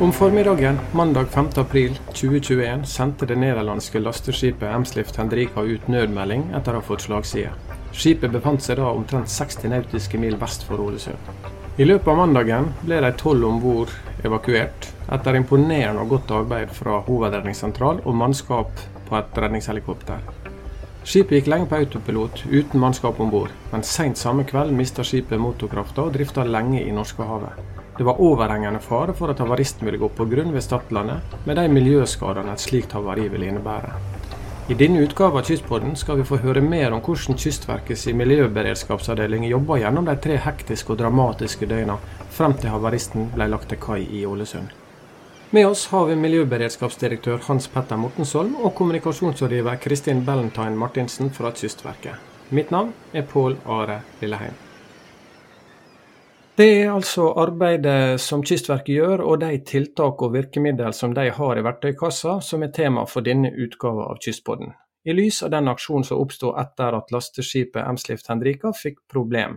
Om formiddagen mandag 5.4.2021 sendte det nederlandske lasteskipet Emslift Hendrika ut nødmelding etter å ha fått slagside. Skipet befant seg da omtrent 60 nautiske mil vest for Ålesund. I løpet av mandagen ble de tolv om bord evakuert, etter imponerende og godt arbeid fra hovedredningssentral og mannskap på et redningshelikopter. Skipet gikk lenge på autopilot uten mannskap om bord, men seint samme kveld mista skipet motorkrafta og drifta lenge i Norskehavet. Det var overhengende fare for at havaristen ville gå på grunn ved Stadlandet, med de miljøskadene et slikt havari ville innebære. I denne utgaven av Kystpodden skal vi få høre mer om hvordan Kystverkets miljøberedskapsavdeling jobba gjennom de tre hektiske og dramatiske døgna frem til havaristen ble lagt til kai i Ålesund. Med oss har vi miljøberedskapsdirektør Hans Petter Mortensholm og kommunikasjonsrådgiver Kristin Ballentine Martinsen fra Kystverket. Mitt navn er Pål Are Lilleheim. Det er altså arbeidet som Kystverket gjør, og de tiltak og virkemidler som de har i verktøykassa, som er tema for denne utgava av Kystpodden. I lys av den aksjonen som oppstod etter at lasteskipet Emslift Henrika fikk problem.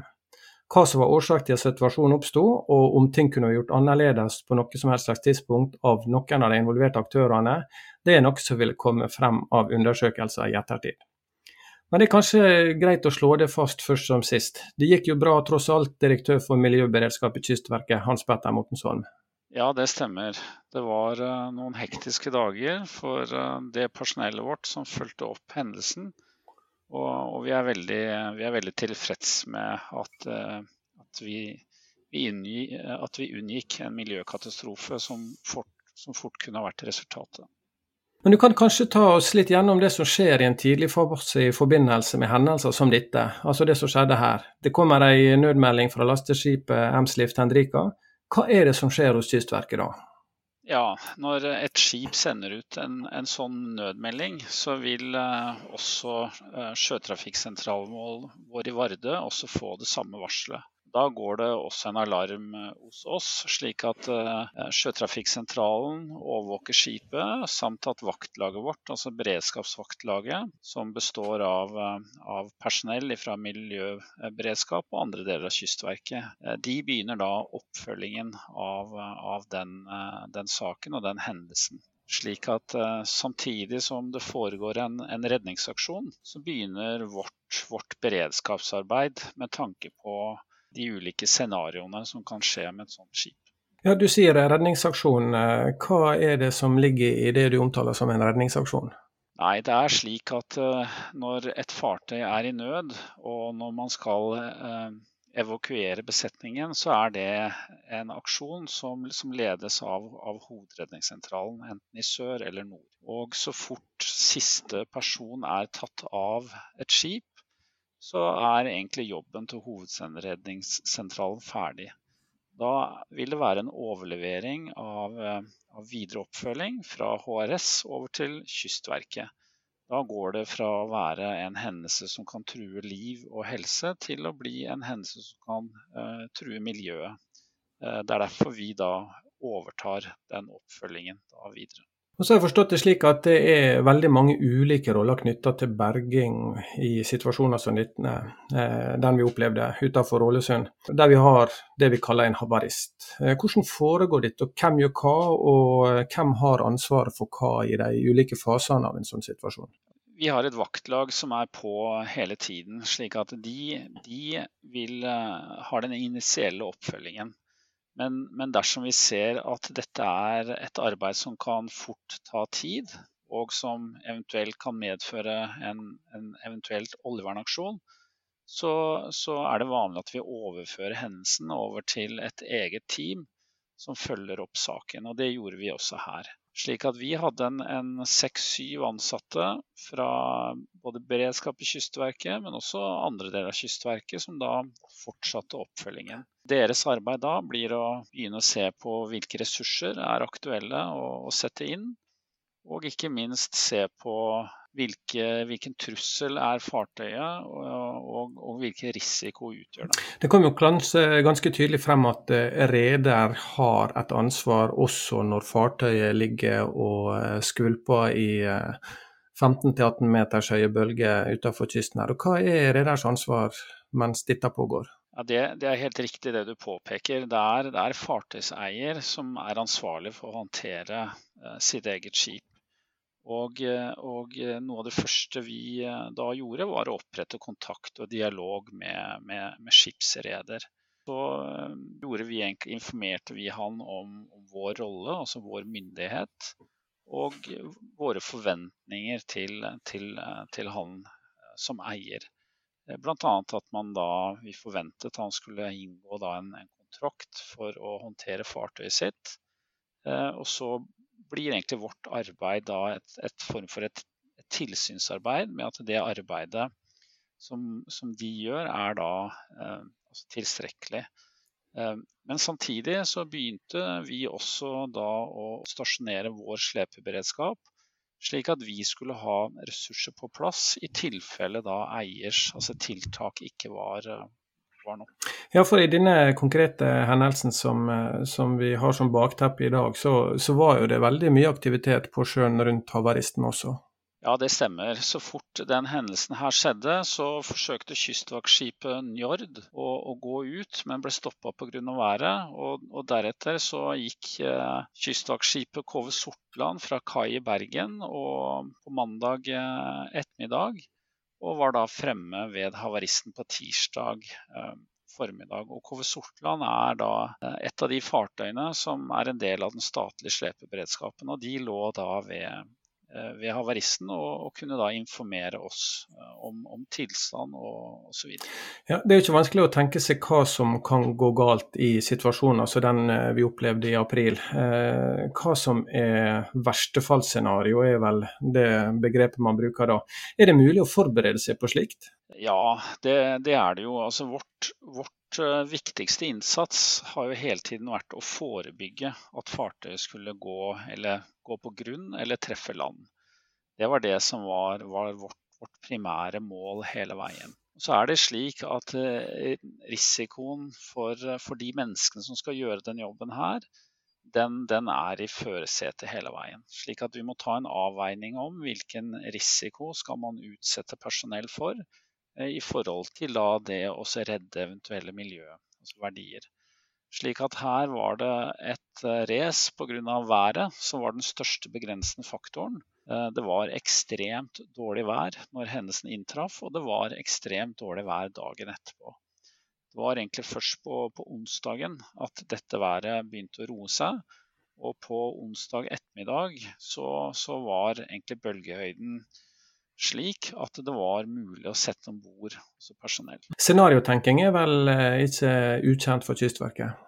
Hva som var årsak til at situasjonen oppstod, og om ting kunne vært gjort annerledes på noe som helst slags tidspunkt av noen av de involverte aktørene, det er noe som vil komme frem av undersøkelser i ettertid. Men det er kanskje greit å slå det fast først som sist. Det gikk jo bra tross alt, direktør for miljøberedskap i Kystverket, Hans Petter Mortensholm. Ja, det stemmer. Det var uh, noen hektiske dager for uh, det personellet vårt som fulgte opp hendelsen. Og, og vi, er veldig, vi, er veldig, tilfreds med at, uh, at, vi, vi inngi, at, vi, unngikk en miljøkatastrofe som fort, som fort kunne vært resultatet. Men du kan kanskje ta oss litt gjennom det som skjer i en tidlig fase i forbindelse med hendelser som dette, altså det som skjedde her. Det kommer ei nødmelding fra lasteskipet Emslift Hendrika. Hva er det som skjer hos Kystverket da? Ja, Når et skip sender ut en, en sånn nødmelding, så vil eh, også eh, sjøtrafikksentralen vår i Vardø også få det samme varselet. Da går det også en alarm eh, hos oss, slik at eh, Sjøtrafikksentralen overvåker skipet, samt at vaktlaget vårt, altså beredskapsvaktlaget, som består av, eh, av personell fra miljøberedskap og andre deler av Kystverket, de begynner da oppfølgingen av, av den, den, saken og den hendelsen. Slik at uh, samtidig som det foregår en, en redningsaksjon, så begynner vårt, vårt, beredskapsarbeid med tanke på de ulike scenarioene som kan skje med et sånt skip. Ja, Du sier redningsaksjon. Hva er det som ligger i det du omtaler som en redningsaksjon? Nei, det er slik at uh, når et fartøy er i nød, og når man skal uh, evakuere besetningen, så er det en aksjon som, som ledes av, av, hovedredningssentralen, enten i sør eller nord. Og så fort siste person er tatt av et skip, så er egentlig jobben til Hovedredningssentralen ferdig. Da vil det være en overlevering av, eh, av, videre oppfølging fra HRS over til Kystverket. Da går det fra å være en hendelse som kan true liv og helse, til å bli en hendelse som kan uh, true miljøet. Uh, det er derfor vi da overtar den oppfølgingen da videre. Og så har jeg forstått det slik at det er veldig mange ulike roller knytta til berging i situasjoner som denne, eh, den vi opplevde utenfor Ålesund, der vi har det vi kaller en havarist. Eh, hvordan foregår dette, og hvem gjør hva, og eh, hvem har ansvaret for hva i de ulike fasene av en sånn situasjon? Vi har et vaktlag som er på hele tiden, slik at de, de vil, ha den initielle oppfølgingen. Men, men, dersom vi ser at dette er et arbeid som kan fort ta tid, og som eventuelt kan medføre en, en eventuelt oljevernaksjon, så, så, er det vanlig at vi overfører hendelsen over til et eget team som følger opp saken. Og det gjorde vi også her. Slik at vi hadde en seks-syv ansatte fra både beredskap i Kystverket, men også andre deler av Kystverket, som da fortsatte oppfølgingen. Deres arbeid da blir å begynne å se på hvilke ressurser er aktuelle å, sette inn, og ikke minst se på hvilke, hvilken trussel er fartøyet, og, og, og hvilken risiko utgjør det. Det kom jo ganske tydelig frem at eh, reder har et ansvar også når fartøyet ligger og eh, skvulper i 15-18 eh, meters høye bølger utenfor kysten her. Og hva er reders ansvar mens dette pågår? Ja, det, det, er helt riktig det du påpeker. Det er, det er fartøyseier som er ansvarlig for å håndtere eh, sitt eget skip. Og, og, noe av det første vi da gjorde, var å opprette kontakt og dialog med, med, med skipsreder. Så vi, informerte vi han om, om vår rolle, altså vår myndighet, og våre forventninger til, til, til han eh, som eier. Eh, Bl.a. at man da, vi forventet han skulle inngå en, en, kontrakt for å håndtere fartøyet sitt. Eh, og så blir egentlig vårt arbeid da et, et form for et, et, tilsynsarbeid med at det arbeidet som, som de gjør, er da eh, altså tilstrekkelig. Eh, men samtidig så begynte vi også da å stasjonere vår slepeberedskap, slik at vi skulle ha ressurser på plass i tilfelle da eiers altså tiltak ikke var, var nok. Ja, for i denne konkrete hendelsen som, som vi har som bakteppe i dag, så, så var jo det veldig mye aktivitet på sjøen rundt havaristen også? Ja, det stemmer. Så fort den hendelsen her skjedde, så forsøkte kystvaktskipet Njord å, å, gå ut, men ble stoppa pga. været. Og, og, deretter så gikk eh, kystvaktskipet KV Sortland fra kai i Bergen og på mandag eh, ettermiddag, og var da fremme ved havaristen på tirsdag. Eh, formiddag. Og KV Sortland er da eh, et av de fartøyene som er en del av den statlige slepeberedskapen. Og de lå da ved ved havaristen, og, og, kunne da informere oss eh, om, om tilstand og osv. Ja, det er jo ikke vanskelig å tenke seg hva som kan gå galt i situasjoner som den eh, vi opplevde i april. Eh, hva som er verstefallsscenario, er vel det begrepet man bruker da. Er det mulig å forberede seg på slikt? Ja, det, det er det jo. Altså vårt, vårt viktigste innsats har jo hele tiden vært å forebygge at fartøyet skulle gå, gå på grunn eller treffe land. Det var det som var, var vårt, vårt, primære mål hele veien. Så er det slik at eh, risikoen for, for, de menneskene som skal gjøre den jobben her, den, den er i førersetet hele veien. Slik at vi må ta en avveining om hvilken risiko skal man utsette personell for Eh, i forhold til da det å redde eventuelle miljø, altså verdier. Slik at her var det et eh, race pga. været som var den største begrensende faktoren. Eh, det var ekstremt dårlig vær når hendelsen inntraff, og det var ekstremt dårlig vær dagen etterpå. Det var egentlig først på, på onsdagen at dette været begynte å roe seg. Og på onsdag ettermiddag så, så var egentlig bølgehøyden slik at det var mulig å sette om bord personell. Scenariotenking er vel eh, ikke ukjent for Kystverket?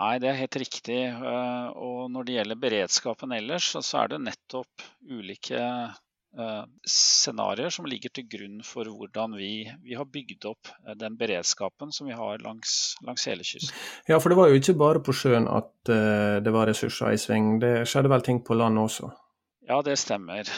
Nei, det er helt riktig. Eh, og når det gjelder beredskapen ellers, så er det nettopp ulike eh, scenarioer som ligger til grunn for hvordan vi, vi, har bygd opp den beredskapen som vi har langs, langs, hele kysten. Ja, for det var jo ikke bare på sjøen at det var ressurser i sving. Det skjedde vel ting på land også? Ja, det stemmer.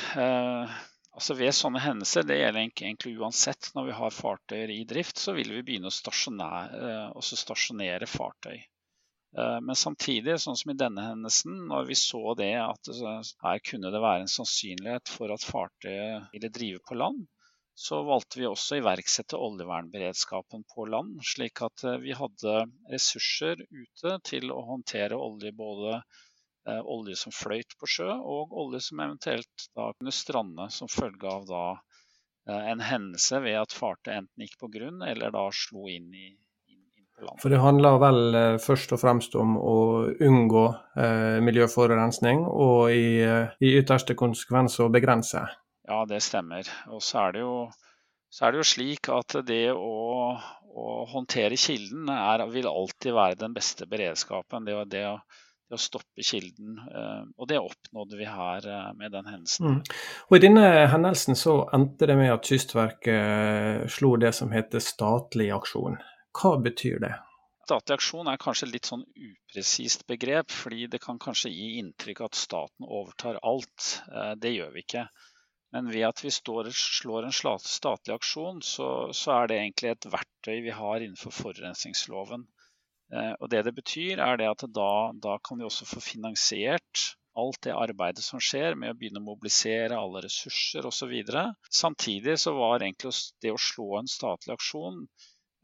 Altså Ved sånne hendelser, det gjelder egentlig uansett når vi har fartøyer i drift, så vil vi begynne å stasjonere, eh, stasjonere fartøy. Eh, men samtidig, sånn som i denne hendelsen, når vi så det at her kunne det være en sannsynlighet for at fartøyet ville drive på land, så valgte vi også å iverksette oljevernberedskapen på land, slik at eh, vi hadde ressurser ute til å håndtere olje både Eh, olje som fløyt på sjø, og olje som eventuelt da kunne strande som følge av da eh, en hendelse ved at fartet enten gikk på grunn eller da slo inn i, for det handler vel eh, først og fremst om å unngå eh, miljøforurensning, og i, i, ytterste konsekvens å begrense? Ja, det stemmer. Og så er det jo, er det jo slik at det å, å håndtere kilden er, vil alltid være den beste beredskapen. Det, det å å stoppe kilden. Eh, og det oppnådde vi her eh, med den hendelsen. Mm. Og I denne hendelsen så endte det med at Kystverket eh, slo det som heter statlig aksjon. Hva betyr det? Statlig aksjon er kanskje litt sånn upresist begrep, fordi det kan kanskje gi inntrykk av at staten overtar alt. Det gjør vi ikke. Men ved at vi står, slår en statlig aksjon, så, så er det egentlig et verktøy vi har innenfor forurensningsloven. Eh, og Det det betyr, er det at da, da kan vi også få finansiert alt det arbeidet som skjer med å begynne å mobilisere alle ressurser osv. Samtidig så var egentlig det å slå en statlig aksjon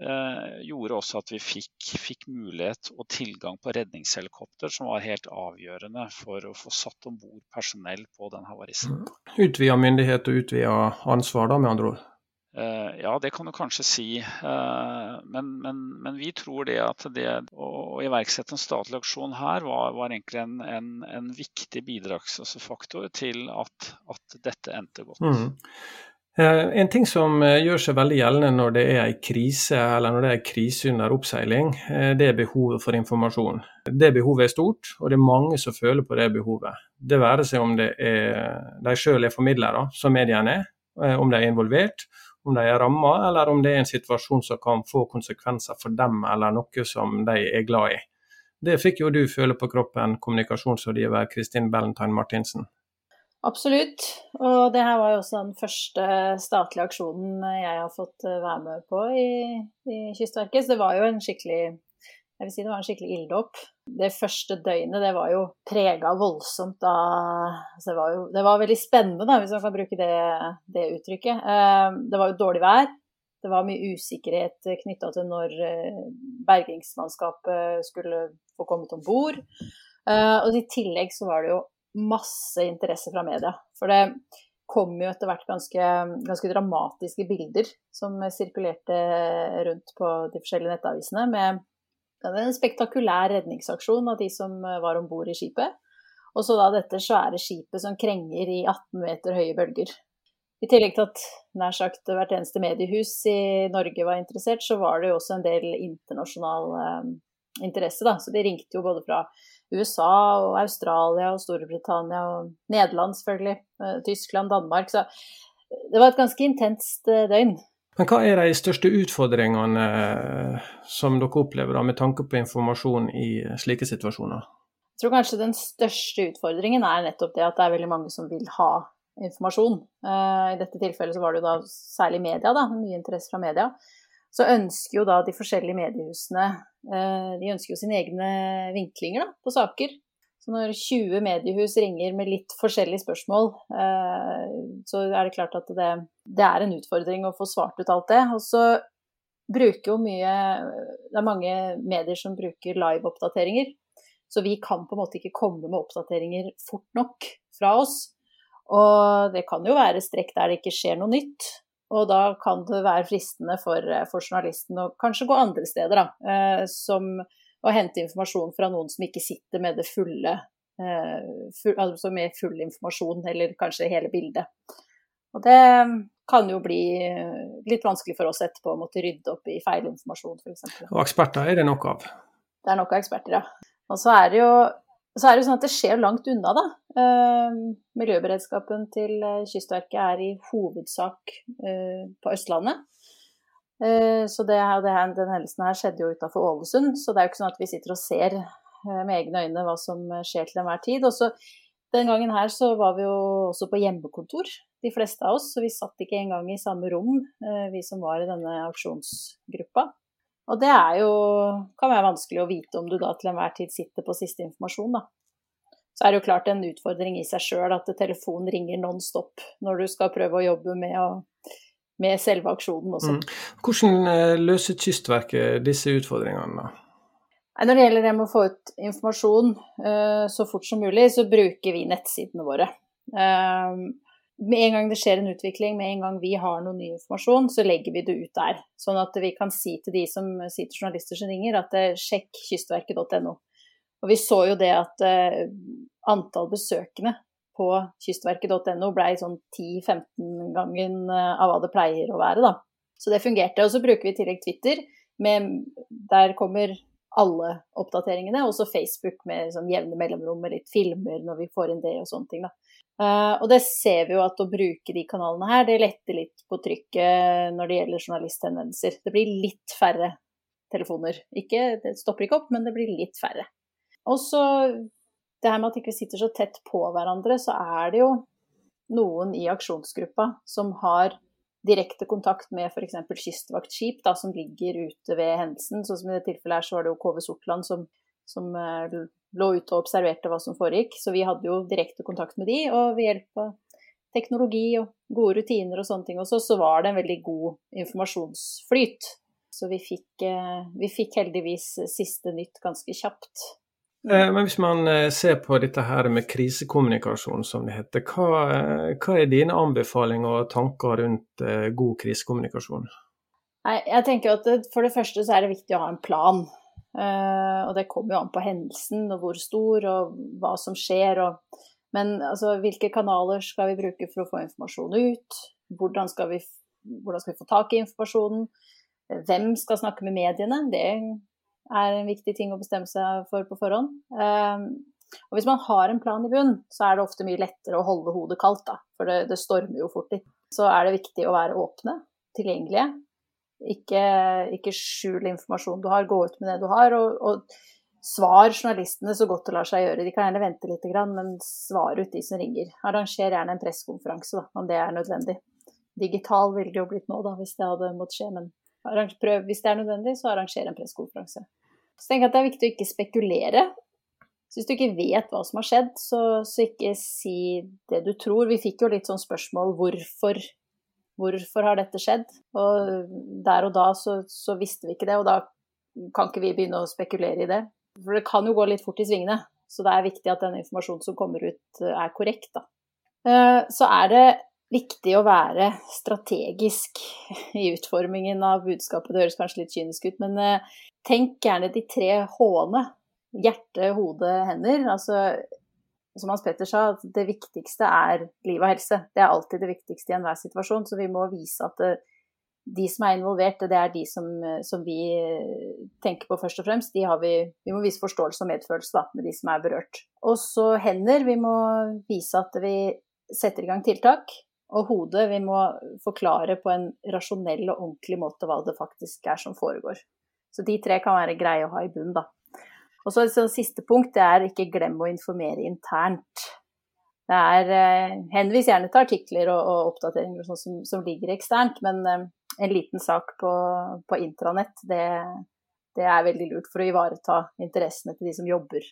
eh, gjorde også at vi fikk, fikk, mulighet og tilgang på redningshelikopter, som var helt avgjørende for å få satt om bord personell på den havaristen. Mm. Utvida myndighet og utvida ansvar, da, med andre ord? Uh, ja, det kan du kanskje si. Uh, men, men, men, vi tror det at det å, å iverksette en statlig aksjon her var, var egentlig en, en, en viktig bidragsfaktor til at, at, dette endte godt. Mm. Eh, en ting som eh, gjør seg veldig gjeldende når det er en krise eller når det er en krise under oppseiling, eh, det er behovet for informasjon. Det behovet er stort, og det er mange som føler på det behovet. Det være seg om det er de sjøl er formidlere, som mediene er, om de er involvert, om de er ramma, eller om det er en situasjon som kan få konsekvenser for dem eller noe som de er glad i. Det fikk jo du føle på kroppen, kommunikasjonsrådgiver Kristin Bellentine Martinsen. Absolutt. Og det her var jo også den første statlige aksjonen jeg har fått eh, være med på i, i Kystverket. Så det var jo en skikkelig jeg vil si det var en skikkelig ilddåp. Det første døgnet det var jo prega voldsomt da altså det, var det var veldig spennende, da, hvis man kan bruke det, det uttrykket. Eh, det var jo dårlig vær. Det var mye usikkerhet knytta til når eh, bergingsmannskapet skulle få kommet om bord. Og i tillegg så var det jo masse interesse fra media. For det kom jo etter hvert ganske, ganske dramatiske bilder som sirkulerte rundt på de forskjellige nettavisene, med en spektakulær redningsaksjon av de som var om bord i skipet. Og så da dette svære skipet som krenger i 18 meter høye bølger. I tillegg til at nær sagt hvert eneste mediehus i Norge var interessert, så var det jo også en del internasjonal eh, interesse. Da. Så de ringte jo både fra USA og Australia og Storbritannia og Nederland selvfølgelig, eh, Tyskland, Danmark. Så det var et ganske intenst eh, døgn. Men hva er de største utfordringene eh, som dere opplever da, med tanke på informasjon i slike situasjoner? Jeg tror kanskje den største utfordringen er nettopp det at det er veldig mange som vil ha informasjon. I dette tilfellet så var det jo da særlig media, da, mye interesse fra media så ønsker jo da de forskjellige mediehusene eh, de ønsker jo sine egne vinklinger da, på saker. Når 20 mediehus ringer med litt forskjellige spørsmål, eh, så er det klart at det, det, er en utfordring å få svart ut alt det. Og så bruker jo mye Det er mange medier som bruker live-oppdateringer. Så vi kan på en måte ikke komme med oppdateringer fort nok fra oss. Og det kan jo være strekk der det ikke skjer noe nytt. Og da kan det være fristende for, eh, for journalisten å kanskje gå andre steder, da. Eh, som å hente informasjon fra noen som ikke sitter med det fulle eh, full, altså med full informasjon, eller kanskje hele bildet. Og det kan jo bli litt vanskelig for oss etterpå å måtte rydde opp i feilinformasjon, f.eks. Og eksperter er det nok av? Det er nok av eksperter, ja. Og så er det jo så er det jo sånn at det skjer langt unna, da. Eh, miljøberedskapen til eh, Kystverket er i hovedsak eh, på Østlandet. Eh, så her, den hendelsen her skjedde jo utafor Ålesund, så det er jo ikke sånn at vi sitter og ser eh, med egne øyne hva som skjer til enhver tid. Og så den gangen her så var vi jo også på hjemmekontor, de fleste av oss. Så vi satt ikke engang i samme rom, eh, vi som var i denne aksjonsgruppa. Og det er jo, kan være vanskelig å vite om du da til enhver tid sitter på siste informasjon, da. Så er det jo klart en utfordring i seg sjøl at telefonen ringer non stop når du skal prøve å jobbe med, å, med selve aksjonen også. Mm. Hvordan eh, løser Kystverket disse utfordringene, da? Når det gjelder det med å få ut informasjon uh, så fort som mulig, så bruker vi nettsidene våre. Uh, med en gang det skjer en utvikling, med en gang vi har noe ny informasjon, så legger vi det ut der. Sånn at vi kan si til de som sitter journalister som ringer, at eh, sjekk kystverket.no. Og vi så jo det at antall besøkende på kystverket.no ble sånn 10-15 ganger av hva det pleier å være, da. Så det fungerte. Og så bruker vi i tillegg Twitter, med, der kommer alle oppdateringene, Også Facebook med sånn jevne mellomrom med litt filmer når vi får inn det og sånne ting, da. Uh, og det ser vi jo at å bruke de kanalene her, det letter litt på trykket når det gjelder journalisthenvendelser. Det blir litt færre telefoner. Ikke, det stopper ikke opp, men det blir litt færre. Og så det her med at ikke vi sitter så tett på hverandre, så er det jo noen i aksjonsgruppa som har direkte kontakt med f.eks. kystvaktskip da, som ligger ute ved hendelsen. Sånn som i det tilfellet her så var det jo KV Sortland som, som uh, lå ute og observerte hva som foregikk. Så vi hadde jo direkte kontakt med de, og ved hjelp av teknologi og gode rutiner og sånne ting også, så var det en veldig god informasjonsflyt. så vi fikk, vi fikk heldigvis siste nytt ganske kjapt. Men hvis man ser på dette her med krisekommunikasjon, som det heter, hva, hva er dine anbefalinger og tanker rundt god krisekommunikasjon? Nei, jeg tenker at For det første så er det viktig å ha en plan. Og det kommer jo an på hendelsen og hvor stor og hva som skjer. Og, men altså, hvilke kanaler skal vi bruke for å få informasjon ut? Hvordan skal, vi, hvordan skal vi få tak i informasjonen? Hvem skal snakke med mediene? Det er en viktig ting å bestemme seg for på forhånd. Uh, og hvis man har en plan i bunn, så er det ofte mye lettere å holde hodet kaldt, da. For det, det stormer jo fort litt. Så er det viktig å være åpne, tilgjengelige, ikke, ikke skjul informasjon du har, gå ut med det du har. Og, og, svar journalistene så godt det lar seg gjøre. De kan gjerne vente litt, men svar ut de som ringer. Arranger gjerne en pressekonferanse om det er nødvendig. Digital ville det jo blitt nå, da, hvis det hadde måttet skje. Men prøv, hvis det er nødvendig, så arranger en pressekonferanse. Så tenker jeg at det er viktig å ikke spekulere. Så hvis du ikke vet hva som har skjedd, så, så ikke si det du tror. Vi fikk jo litt sånn spørsmål hvorfor Hvorfor har dette skjedd? Og der og da så, så, visste vi ikke det, og da kan ikke vi begynne å spekulere i det. For det kan jo gå litt fort i svingene, så det er viktig at den informasjonen som kommer ut, er korrekt. Da. Eh, så er det viktig å være strategisk i utformingen av budskapet. Det høres kanskje litt kynisk ut, men eh, tenk gjerne de tre H-ene. Hjerte, hode, hender. Altså som Hans Petter sa, det viktigste er liv og helse. Det er alltid det viktigste i enhver situasjon. Så vi må vise at det, de som er involvert, det er de som, som, vi tenker på først og fremst. Vi, vi, må vise forståelse og medfølelse da, med de som er berørt. Og så hender. Vi må vise at vi setter i gang tiltak. Og hodet, vi må forklare på en rasjonell og ordentlig måte hva det faktisk er som foregår. Så de tre kan være greie å ha i bunn, da. Og så et siste punkt det er ikke glem å informere internt. Det er eh, Henvis gjerne til artikler og, og oppdateringer som, som, ligger eksternt, men eh, en liten sak på, på intranett, det, det, er veldig lurt for å ivareta interessene til de som jobber,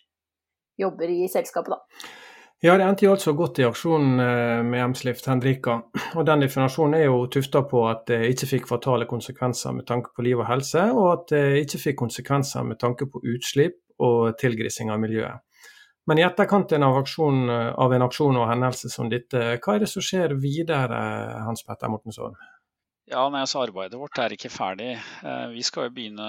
jobber i selskapet, da. Ja, det endte jo altså godt i aksjonen eh, med Emslift Hendrika. Og den definasjonen er jo tufta på at det ikke fikk fatale konsekvenser med tanke på liv og helse, og at det ikke fikk konsekvenser med tanke på utslipp og tilgrising av miljøet. Men i etterkant av, aksjon, av en aksjon og hendelse som dette, hva er det som skjer videre, Hans Petter Mortensson? Ja, nei, altså Arbeidet vårt er ikke ferdig. Eh, vi skal jo begynne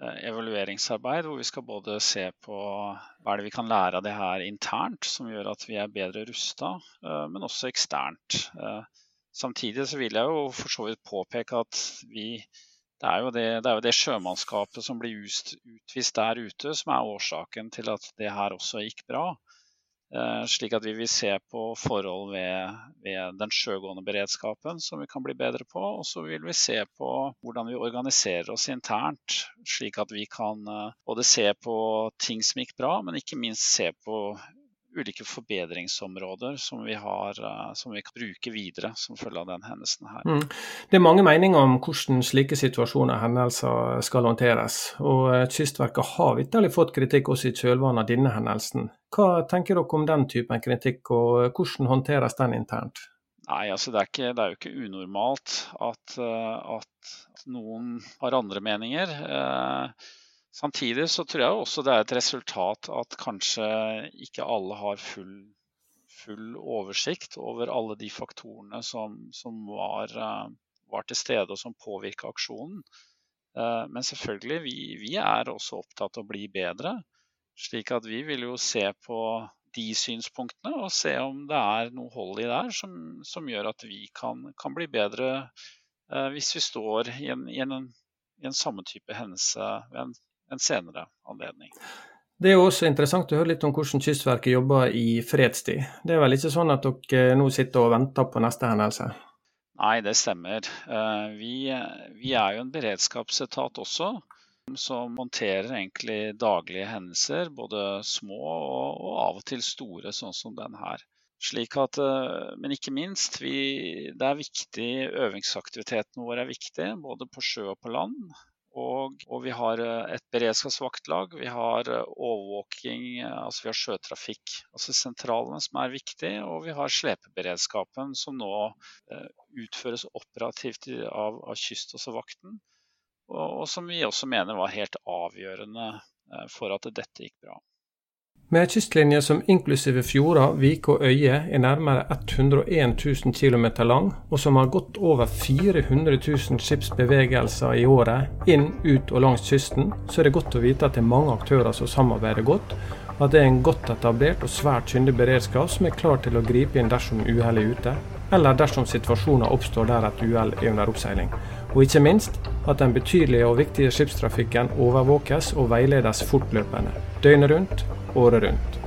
eh, evalueringsarbeid hvor vi skal både se på hva er det vi kan lære av det her internt, som gjør at vi er bedre rusta, eh, men også eksternt. Samtidig så vil jeg jo for så vidt påpeke at vi det er, det, det er, jo det, sjømannskapet som blir utvist der ute, som er årsaken til at det her også gikk bra. Eh, slik at vi vil se på forhold ved, ved, den sjøgående beredskapen som vi kan bli bedre på. Og så vil vi se på hvordan vi organiserer oss internt, slik at vi kan eh, både se på ting som gikk bra, men ikke minst se på ulike forbedringsområder som vi, har, eh, som vi kan bruke videre som følge av den hendelsen her. Mm. Det er mange meninger om hvordan slike situasjoner og hendelser skal håndteres. og Kystverket har vitterlig fått kritikk også i kjølvannet av denne hendelsen. Hva tenker dere om den typen kritikk, og eh, hvordan håndteres den internt? Nei, altså det er, ikke, det er, jo ikke unormalt at, at noen har andre meninger. Eh, Samtidig så tror jeg også det er et resultat at kanskje ikke alle har full, full oversikt over alle de faktorene som, som var, eh, var, til stede og som påvirka aksjonen. Eh, men selvfølgelig, vi, vi, er også opptatt av å bli bedre. Slik at vi vil jo se på de synspunktene og se om det er noe hold i der som, som gjør at vi kan, kan bli bedre eh, hvis vi står i en, i en, i en samme type hendelse ved en en senere anledning. Det er jo også interessant å høre litt om hvordan Kystverket jobber i fredstid. Det er vel ikke sånn at dere nå sitter og venter på neste hendelse? Nei, det stemmer. Eh, vi, vi er jo en beredskapsetat også, som håndterer egentlig daglige hendelser, både små og, og av og til store, sånn som den her. Slik at, eh, men ikke minst, vi, det er viktig, øvingsaktiviteten vår er viktig, både på sjø og på land. Og, og, vi har eh, et beredskapsvaktlag, vi har eh, overvåking, altså vi har sjøtrafikk, altså sentralene som er viktig, og vi har slepeberedskapen som nå eh, utføres operativt av, av Kystvakten. Og, som vi også mener var helt avgjørende for at dette gikk bra. Med ei kystlinje som inklusive fjorder, viker og øyer er nærmere 101 000 km lang, og som har gått over 400 000 skipsbevegelser i året inn, ut og langs kysten, så er det godt å vite at det er mange aktører som samarbeider godt, og at det er en godt etablert og svært kyndig beredskap som er klar til å gripe inn dersom uhellet er ute, eller dersom situasjoner oppstår der et uhell er under oppseiling. Og ikke minst at den betydelige og viktige skipstrafikken overvåkes og veiledes fortløpende, døgnet rundt året rundt.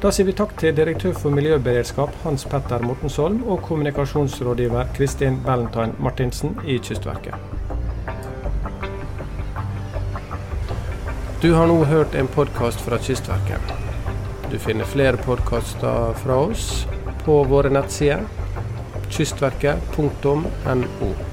Da sier vi takk til direktør for miljøberedskap Hans Petter Mortensholm og kommunikasjonsrådgiver Kristin Valentine Martinsen i Kystverket. Du har nå hørt en podkast fra Kystverket. Du finner flere podkaster fra oss på våre nettsider kystverket.no.